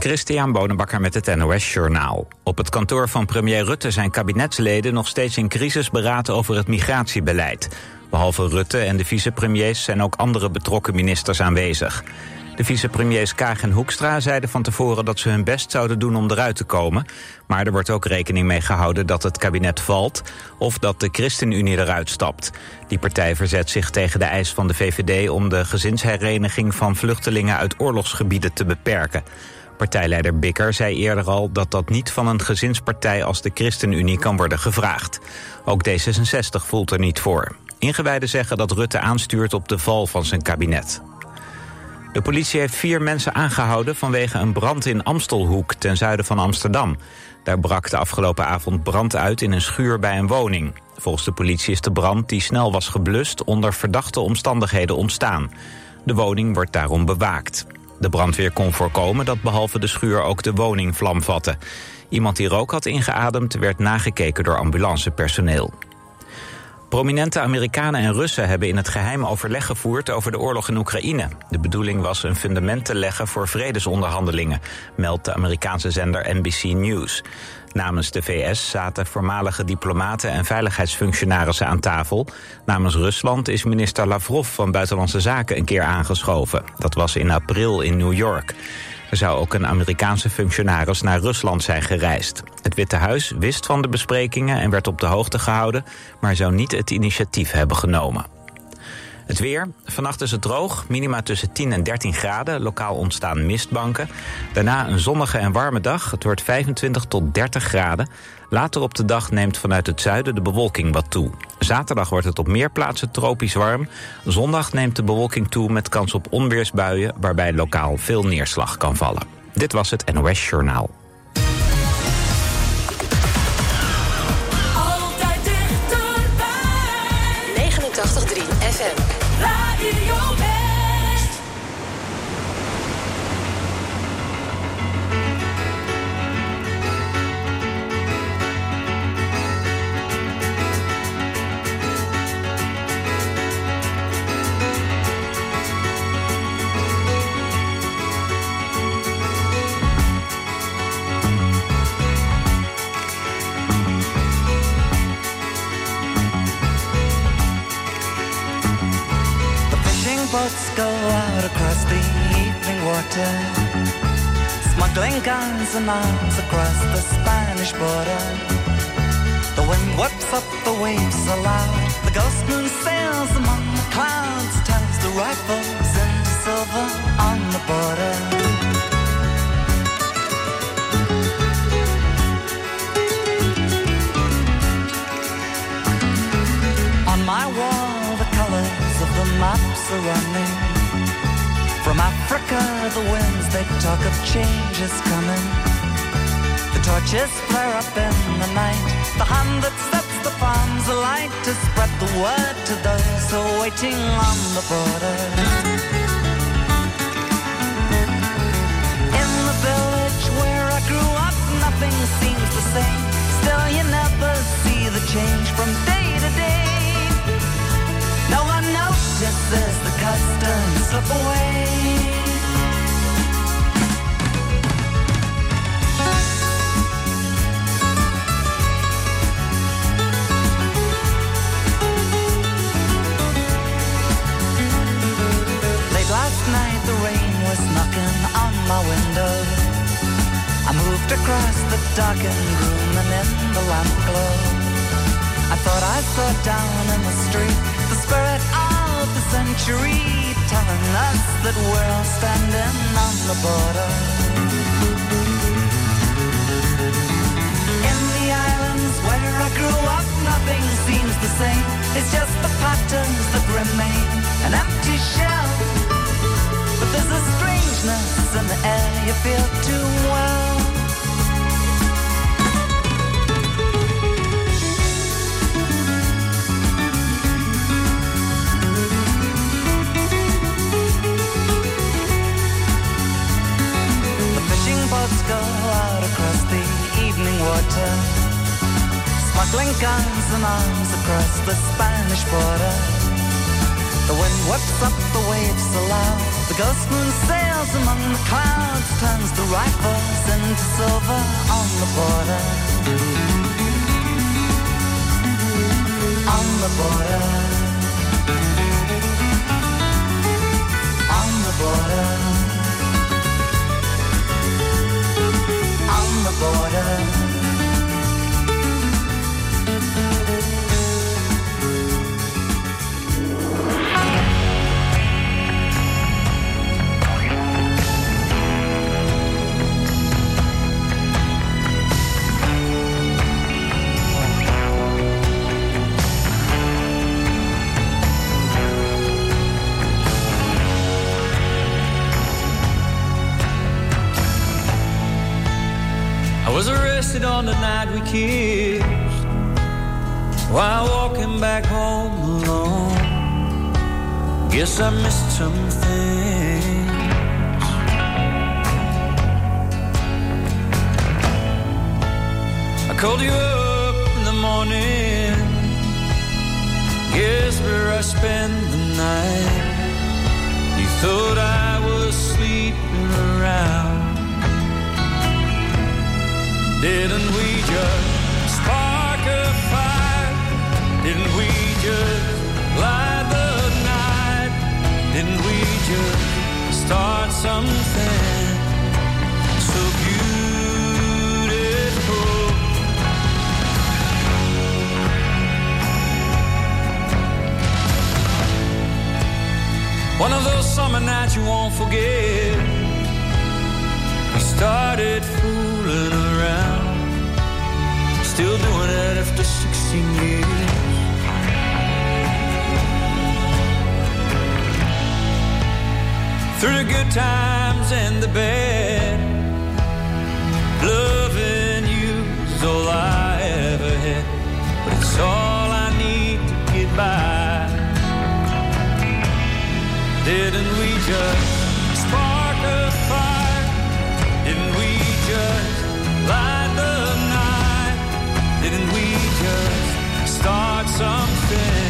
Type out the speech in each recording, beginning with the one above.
Christian Bonenbakker met het NOS Journaal. Op het kantoor van premier Rutte zijn kabinetsleden nog steeds in crisis beraten over het migratiebeleid. Behalve Rutte en de vicepremiers zijn ook andere betrokken ministers aanwezig. De vicepremiers Kaag en Hoekstra zeiden van tevoren dat ze hun best zouden doen om eruit te komen. Maar er wordt ook rekening mee gehouden dat het kabinet valt of dat de ChristenUnie eruit stapt. Die partij verzet zich tegen de eis van de VVD om de gezinshereniging van vluchtelingen uit oorlogsgebieden te beperken. Partijleider Bikker zei eerder al dat dat niet van een gezinspartij als de ChristenUnie kan worden gevraagd. Ook D66 voelt er niet voor. Ingewijden zeggen dat Rutte aanstuurt op de val van zijn kabinet. De politie heeft vier mensen aangehouden vanwege een brand in Amstelhoek ten zuiden van Amsterdam. Daar brak de afgelopen avond brand uit in een schuur bij een woning. Volgens de politie is de brand die snel was geblust onder verdachte omstandigheden ontstaan. De woning wordt daarom bewaakt. De brandweer kon voorkomen dat behalve de schuur ook de woning vlam vatte. Iemand die rook had ingeademd werd nagekeken door ambulancepersoneel. Prominente Amerikanen en Russen hebben in het geheim overleg gevoerd over de oorlog in Oekraïne. De bedoeling was een fundament te leggen voor vredesonderhandelingen, meldt de Amerikaanse zender NBC News. Namens de VS zaten voormalige diplomaten en veiligheidsfunctionarissen aan tafel. Namens Rusland is minister Lavrov van Buitenlandse Zaken een keer aangeschoven. Dat was in april in New York. Er zou ook een Amerikaanse functionaris naar Rusland zijn gereisd. Het Witte Huis wist van de besprekingen en werd op de hoogte gehouden... maar zou niet het initiatief hebben genomen. Het weer. Vannacht is het droog. Minima tussen 10 en 13 graden. Lokaal ontstaan mistbanken. Daarna een zonnige en warme dag. Het wordt 25 tot 30 graden. Later op de dag neemt vanuit het zuiden de bewolking wat toe. Zaterdag wordt het op meer plaatsen tropisch warm. Zondag neemt de bewolking toe met kans op onweersbuien... waarbij lokaal veel neerslag kan vallen. Dit was het NOS Journaal. Guns and arms across the Spanish border. The wind whips up the waves so loud, the ghost moon sails among the clouds, turns the rifles into silver on the border. On my wall, the colors of the maps are running. From Africa, the winds they talk of change is coming. The torches flare up in the night. The hand that sets the farms alight to spread the word to those who are waiting on the border. Slip away. Last night, the rain was knocking on my window. I moved across the darkened room and in the lamp glow. I thought I saw down in the street the spirit of the century telling us that we're all standing on the border. In the islands where I grew up, nothing seems the same. It's just the patterns that remain, an empty shell. But there's a strangeness in the air you feel too well. Evening water, smuggling guns and arms across the Spanish border. The wind whips up the waves so loud. The ghost moon sails among the clouds, turns the rifles into silver on the border. On the border. On the border. The border. Arrested on the night we kissed while walking back home alone. Guess I missed some things. I called you up in the morning. Guess where I spend the night. You thought I was sleeping around. Didn't we just spark a fire? Didn't we just light the night? Didn't we just start something so beautiful? One of those summer nights you won't forget. Started fooling around, still doing it after 16 years. Through the good times and the bad, loving you is all I ever had, but it's all I need to get by. Didn't we just start something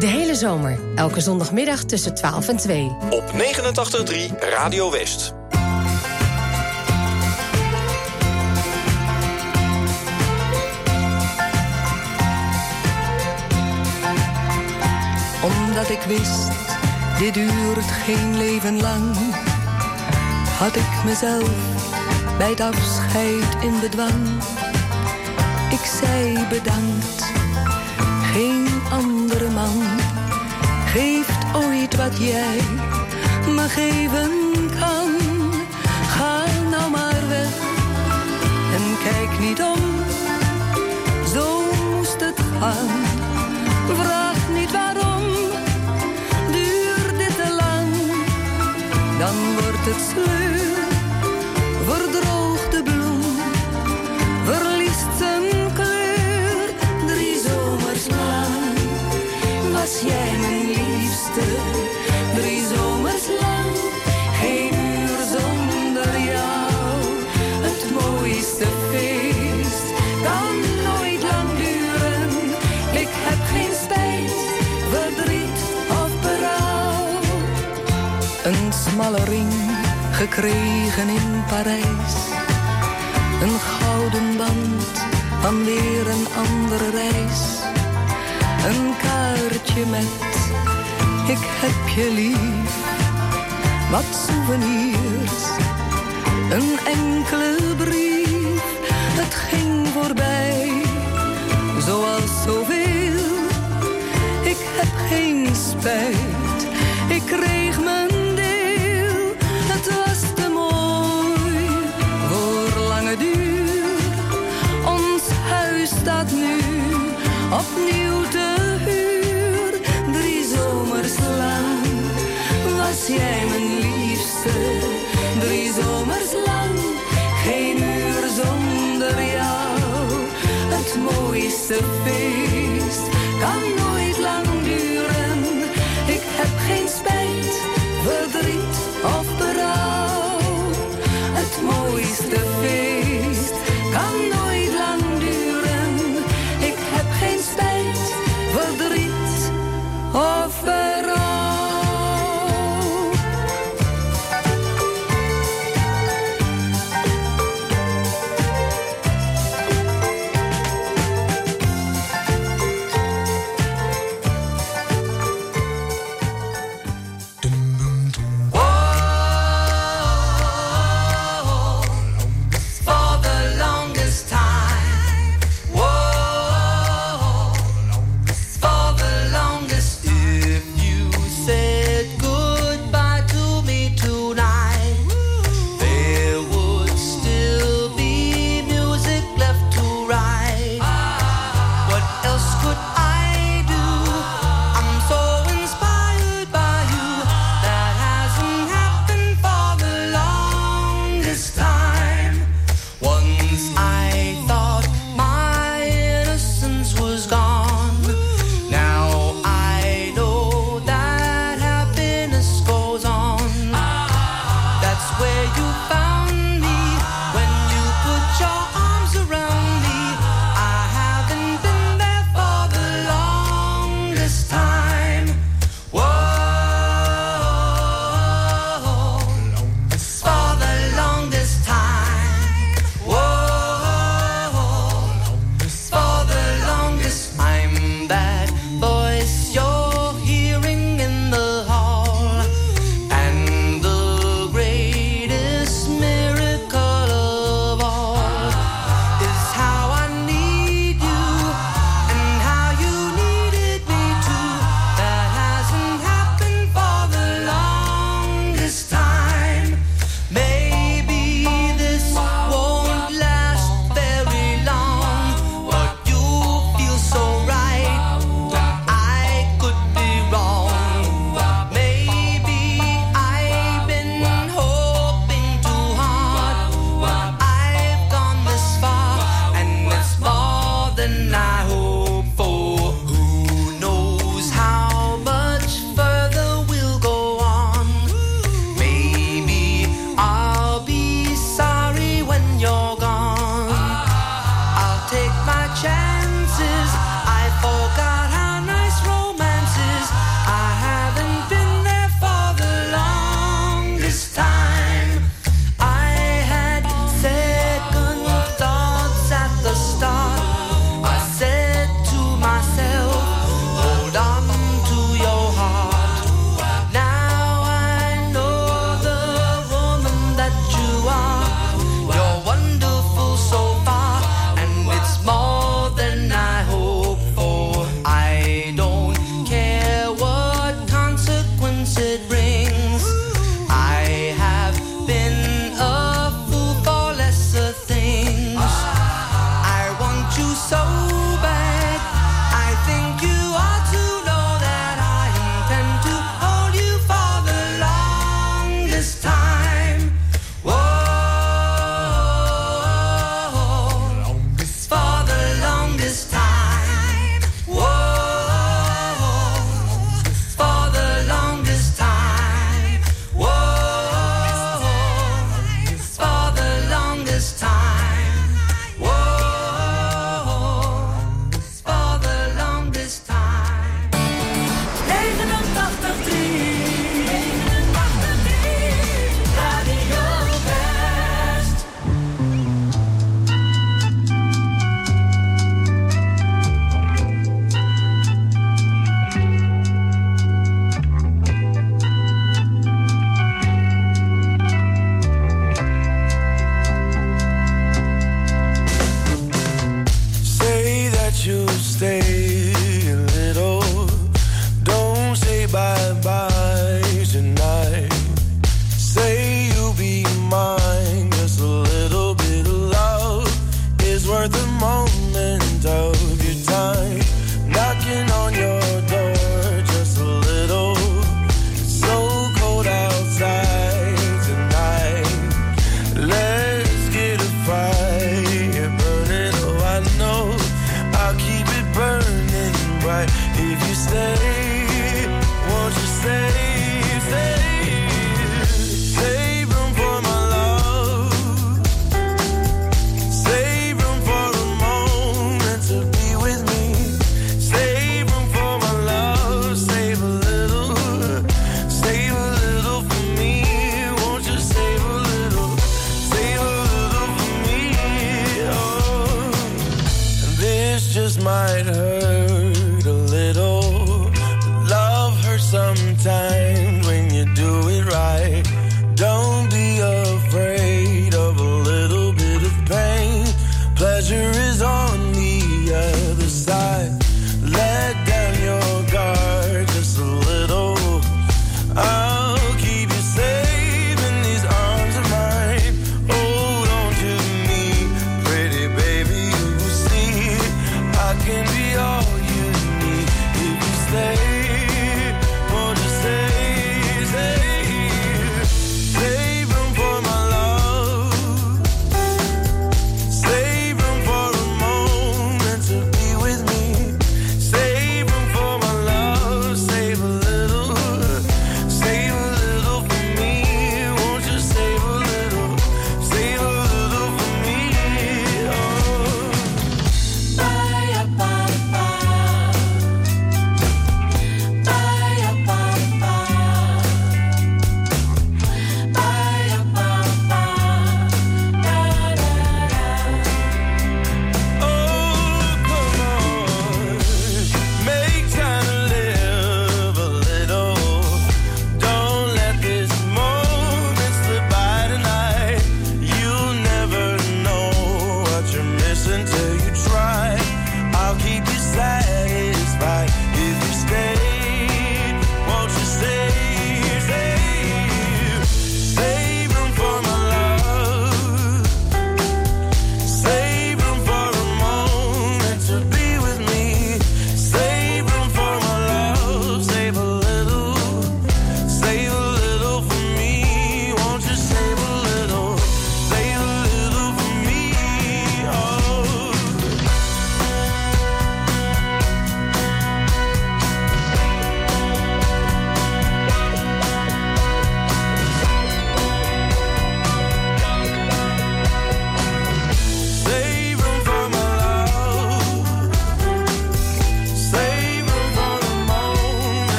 De hele zomer, elke zondagmiddag tussen 12 en 2. Op 89.3 Radio West. Omdat ik wist, dit duurt geen leven lang. Had ik mezelf bij het afscheid in bedwang. Ik zei bedankt, andere man. Geeft ooit wat jij me geven kan. Ga nou maar weg en kijk niet om, zo moest het gaan. Vraag niet waarom, duurt dit te lang, dan wordt het sleur, mooiste feest kan nooit lang duren. Ik heb geen spijt, verdriet of berouw. Een smalle ring gekregen in Parijs. Een gouden band van weer een andere reis. Een kaartje met ik heb je lief. Wat souvenirs, een enkele brief. Het ging voorbij, zoals zoveel. Ik heb geen spijt. Ik kreeg mijn deel, het was te mooi voor lange duur. Ons huis staat nu opnieuw te huur. Drie zomers lang was jij mijn liefste. Mooiste feest kan Bye.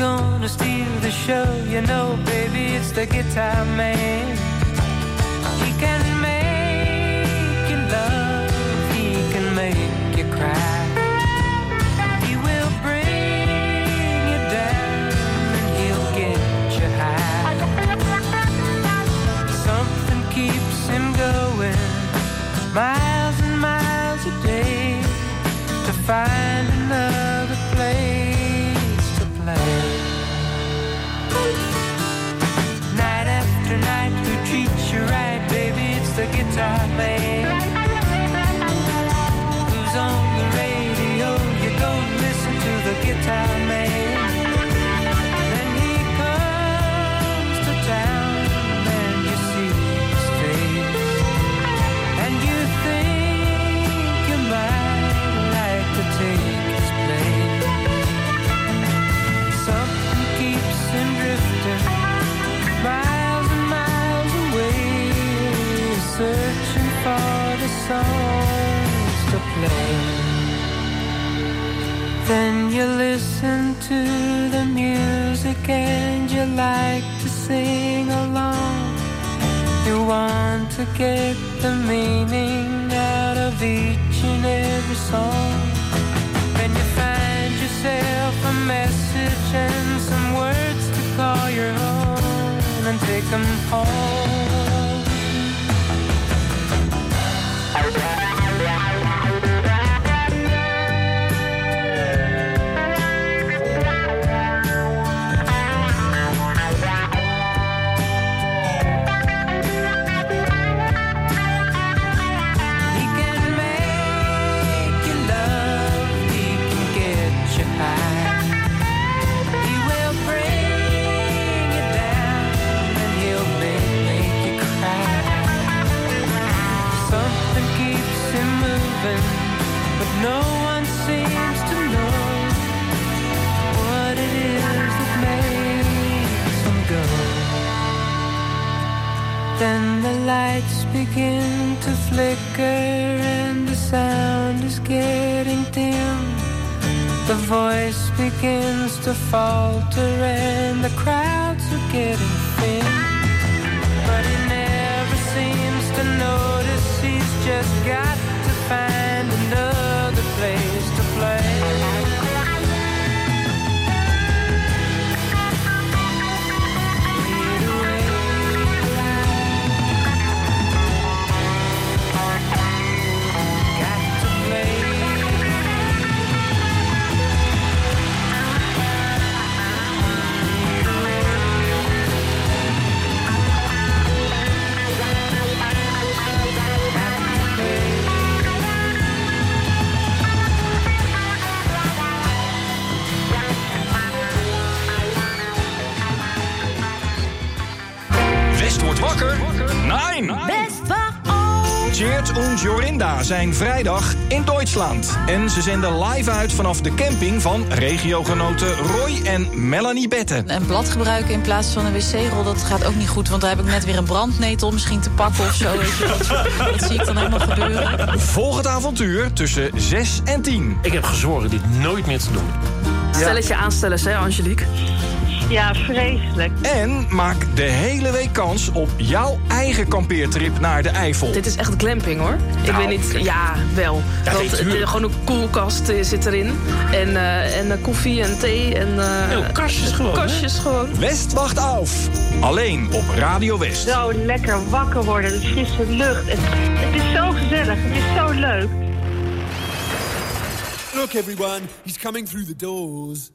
gonna steal the show. You know, baby, it's the guitar man. He can make you love, he can make you cry. He will bring you down and he'll get you high. Something keeps him going miles and miles a day to find. guitar. Then you listen to the music and you like to sing along. You want to get the meaning out of each and every song. When you find yourself a message and some words to call your own and take them home. Falter and the crowds vrijdag in Duitsland. En ze zenden live uit vanaf de camping van regiogenoten Roy en Melanie Betten. Een blad gebruiken in plaats van een wc-rol, dat gaat ook niet goed. Want daar heb ik net weer een brandnetel misschien te pakken of zo. Weet je, dat, dat zie ik dan helemaal gebeuren. Volg het avontuur tussen 6 en 10. Ik heb gezworen dit nooit meer te doen. Stelletje aanstellers, hè, Angelique? Ja, vreselijk. En maak de hele week kans op jouw eigen kampeertrip naar de Eifel. Dit is echt glamping, hoor. Ik Nou, weet niet... Ja, wel. Ja, Want gewoon een koelkast eh, zit erin. En, eh, en eh, koffie en thee. En, eh, Oh, kastjes gewoon, hè? Kastjes gewoon. West wacht af. Alleen op Radio West. Zo lekker wakker worden, de frisse lucht. Het, het is zo gezellig, het is zo leuk. Look, everyone, he's coming through the doors.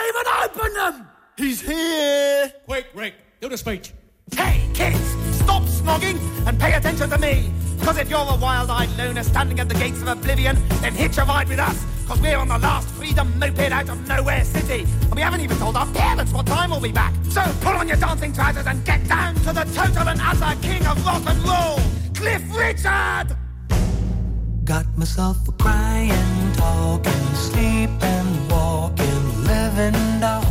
He didn't even open them! He's here! Quick, Rick, do the speech. Hey, kids, stop snogging and pay attention to me. Because if you're a wild-eyed loner standing at the gates of oblivion, then hitch a ride with us. Because we're on the last freedom moped out of nowhere city. And we haven't even told our parents what time we'll be back. So pull on your dancing trousers and get down to the total and utter king of rock and roll, Cliff Richard! Got myself a crying, talking, sleeping, walking, living doll.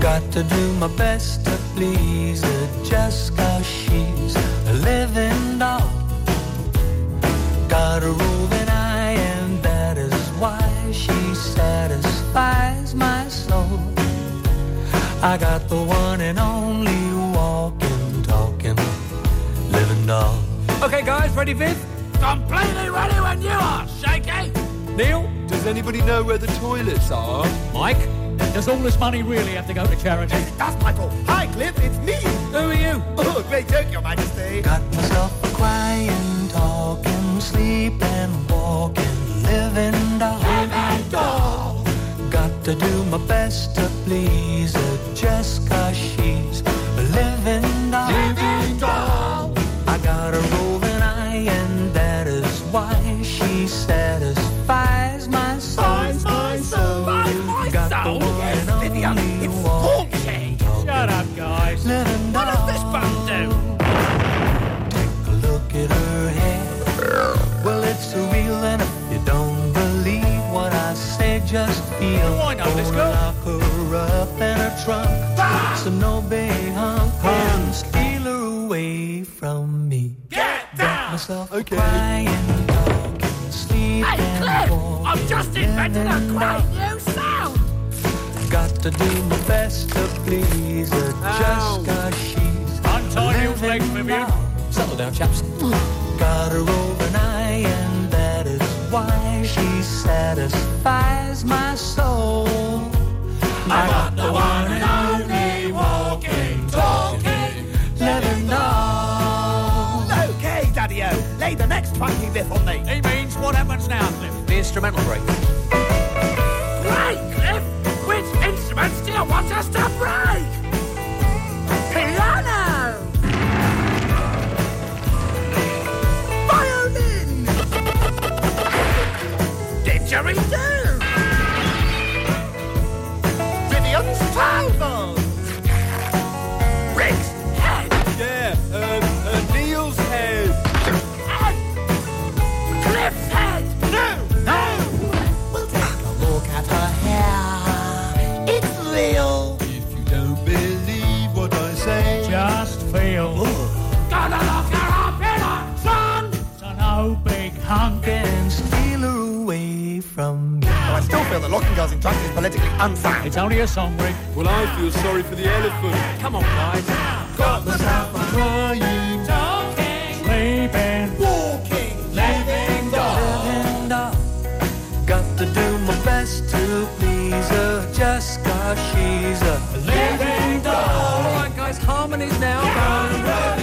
Got to do my best to please her just cause she's a living doll. Got a roving eye and that is why she satisfies my soul. I got the one and only walking, talking, living doll. Okay, guys, ready, Viv? Completely ready when you are, Shaky! Neil, does anybody know where the toilets are? Mike, does all this money really have to go to charity? That's Michael. Hi, Cliff, it's me. Who are you? Oh, great joke, Your Majesty. Got myself a crying, talking, sleeping, walking, living doll. Living doll. Got to do my best to please her just cause she's a. Living Okay. Hey, Cliff! I've just invented a great new sound! Got to do my best to please her just cause she's. I'm tired you. Settle down, chaps. Got her over an eye, and that is why she satisfies my soul. i got the one and only. funky riff on me. He means what happens now, Cliff? The instrumental break. Break, Cliff? Which instruments do you want us to break? Piano! Violin! Didgeridoo! Vivian's toe! the locking girls in drugs is politically unsound. It's only a song, Rick. Well, I feel sorry for the elephant. Come on, guys. Got the sound for crying, talking, sleeping, walking, living, dog. Got to do my best to please her just cause she's a living doll. All right, guys, harmonies now. Yeah.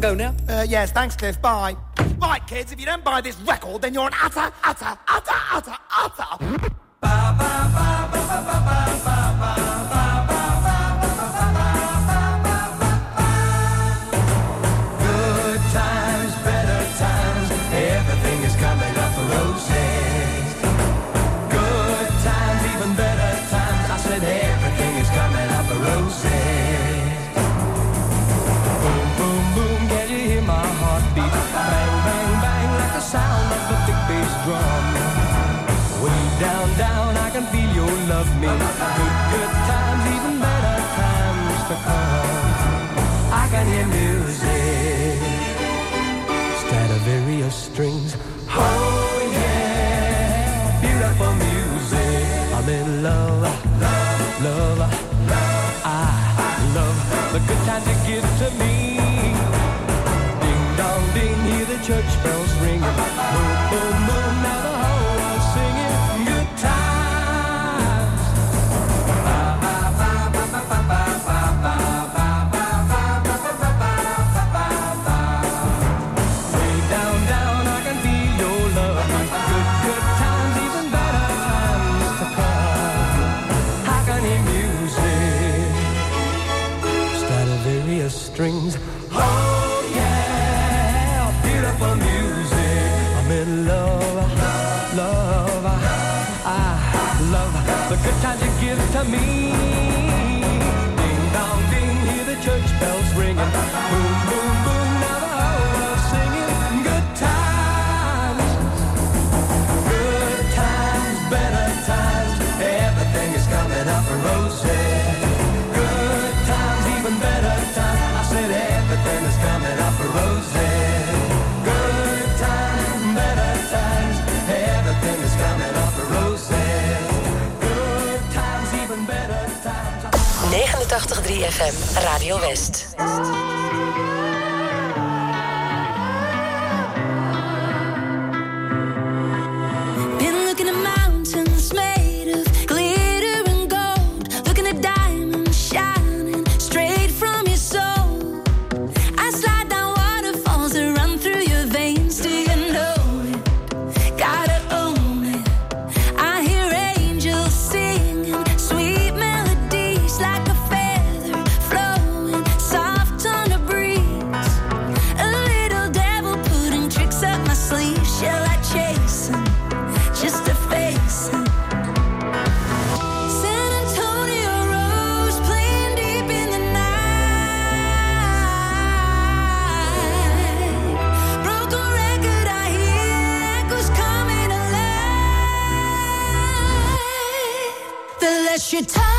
I go now? Uh, yes, thanks, Cliff. Bye. Right, kids, if you don't buy this record, then you're an utter, utter, utter, utter, utter. Ba, ba, ba, talk,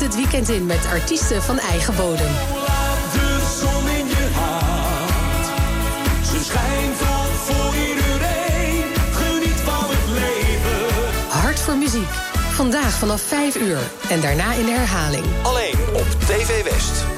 het weekend in met artiesten van eigen bodem. Hart voor muziek. Vandaag vanaf 5 uur en daarna in de herhaling. Alleen op TV West.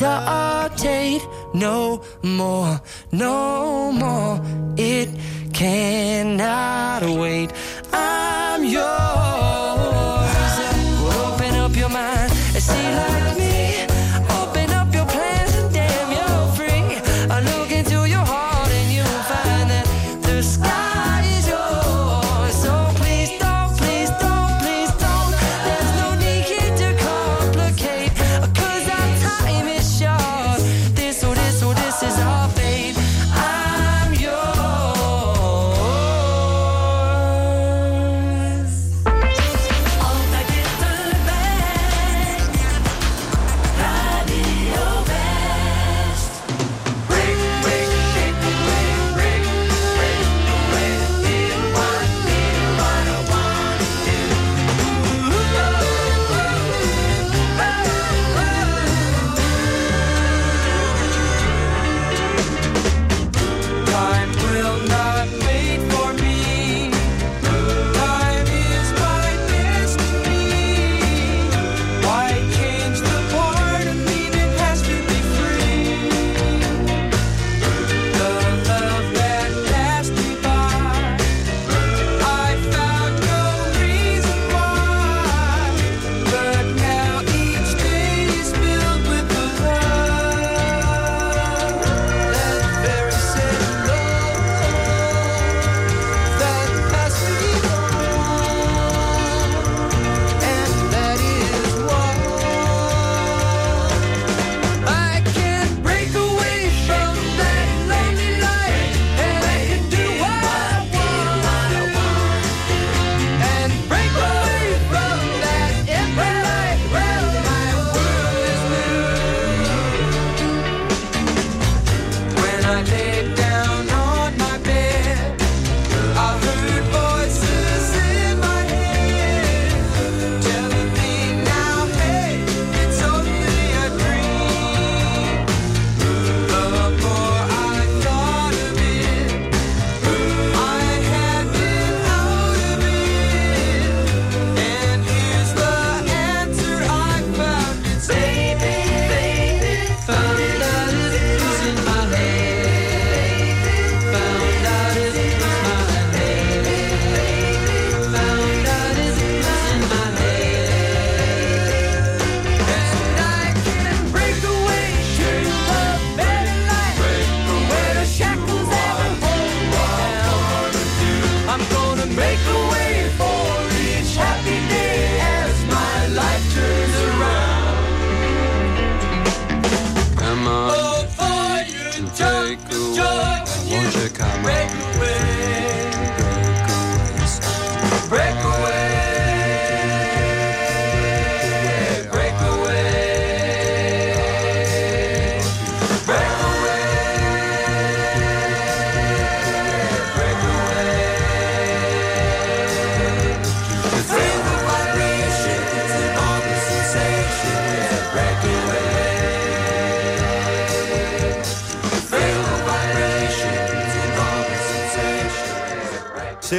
hesitate no more, no more. It cannot wait. I'm yours.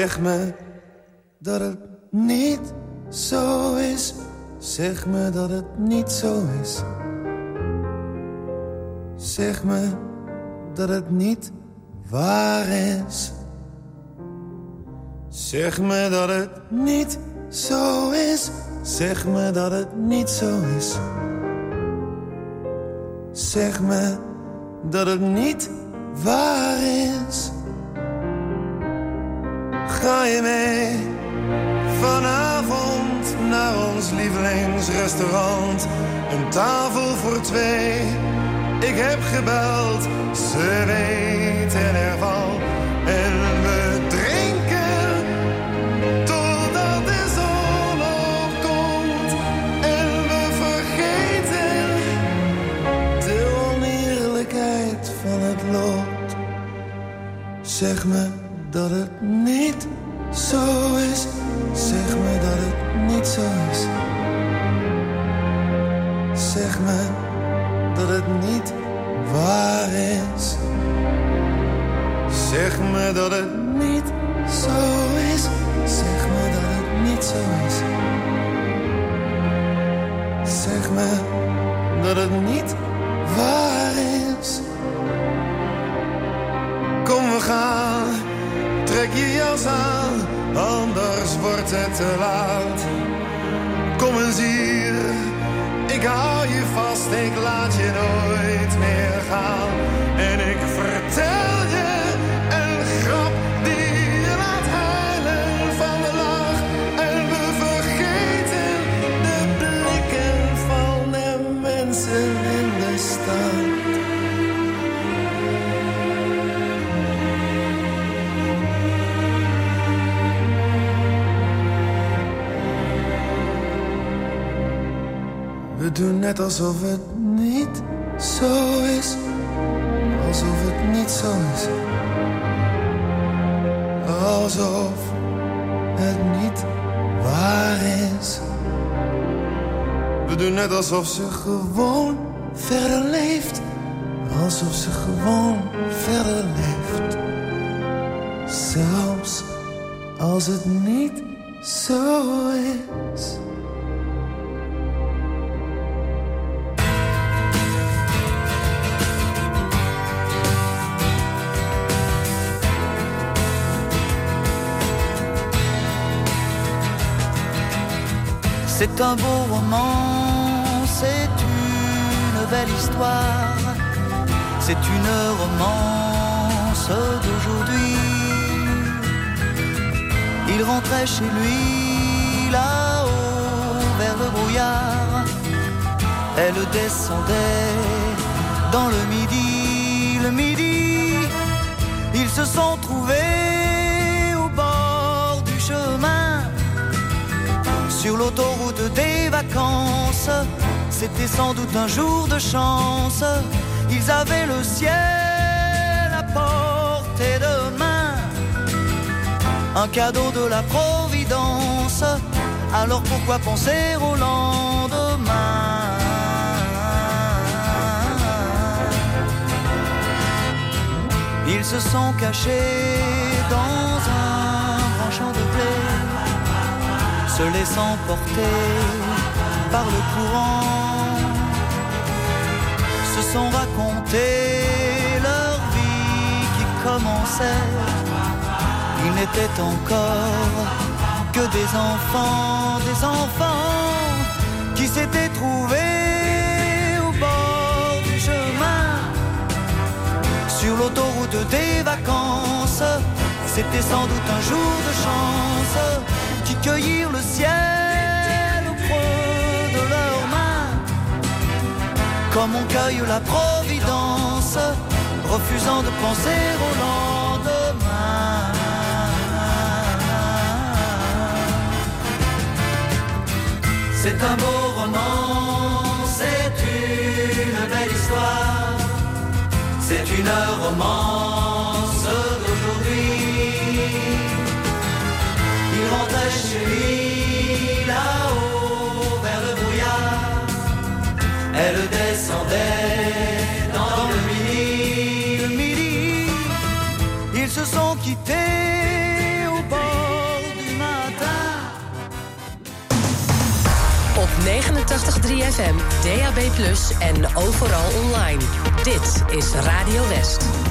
Zeg me dat het niet zo is. Zeg me dat het niet zo is. Zeg me dat het niet waar is. Zeg me dat het niet zo is. Zeg me dat het niet zo is. Zeg me dat het niet waar is. Ga je mee vanavond naar ons lievelingsrestaurant? Een tafel voor twee. Ik heb gebeld, ze weten ervan. En we drinken totdat de zon opkomt. En we vergeten de oneerlijkheid van het lot. Zeg me dat het niet zo is. Zeg me dat het niet zo is. Zeg me dat het niet waar is. Zeg me dat het niet zo is. Zeg me dat het niet zo is. Zeg me dat het niet waar is. Kom we gaan, trek je jas aan, anders wordt het te laat. Kom eens hier, ik hou je vast, ik laat je nooit Doen net alsof het niet zo is. Alsof het niet zo is. Alsof het niet waar is. We doen net alsof ze gewoon verder leeft. Alsof ze gewoon verder leeft. Zelfs als het niet zo is. Un beau roman, c'est une belle histoire, c'est une romance d'aujourd'hui. Il rentrait chez lui là-haut vers le brouillard, elle descendait dans le midi, le midi, ils se sont sur l'autoroute des vacances. C'était sans doute un jour de chance. Ils avaient le ciel à portée de main. Un cadeau de la Providence. Alors pourquoi penser au lendemain? Ils se sont cachés dans un se laissant porter par le courant, se sont racontés leur vie qui commençait. Ils n'étaient encore que des enfants, des enfants qui s'étaient trouvés au bord du chemin, sur l'autoroute des vacances. C'était sans doute un jour de chance qui cueillirent le ciel au creux de leurs mains, comme on cueille la providence, refusant de penser au lendemain. C'est un beau roman, c'est une belle histoire, c'est une romance. Rentrait chez lui là-haut vers le brouillard, elle descendait dans le midi. Le midi, ils se sont quittés au bord du matin. Op 89.3 FM, DAB+, en overal online. Dit is Radio West.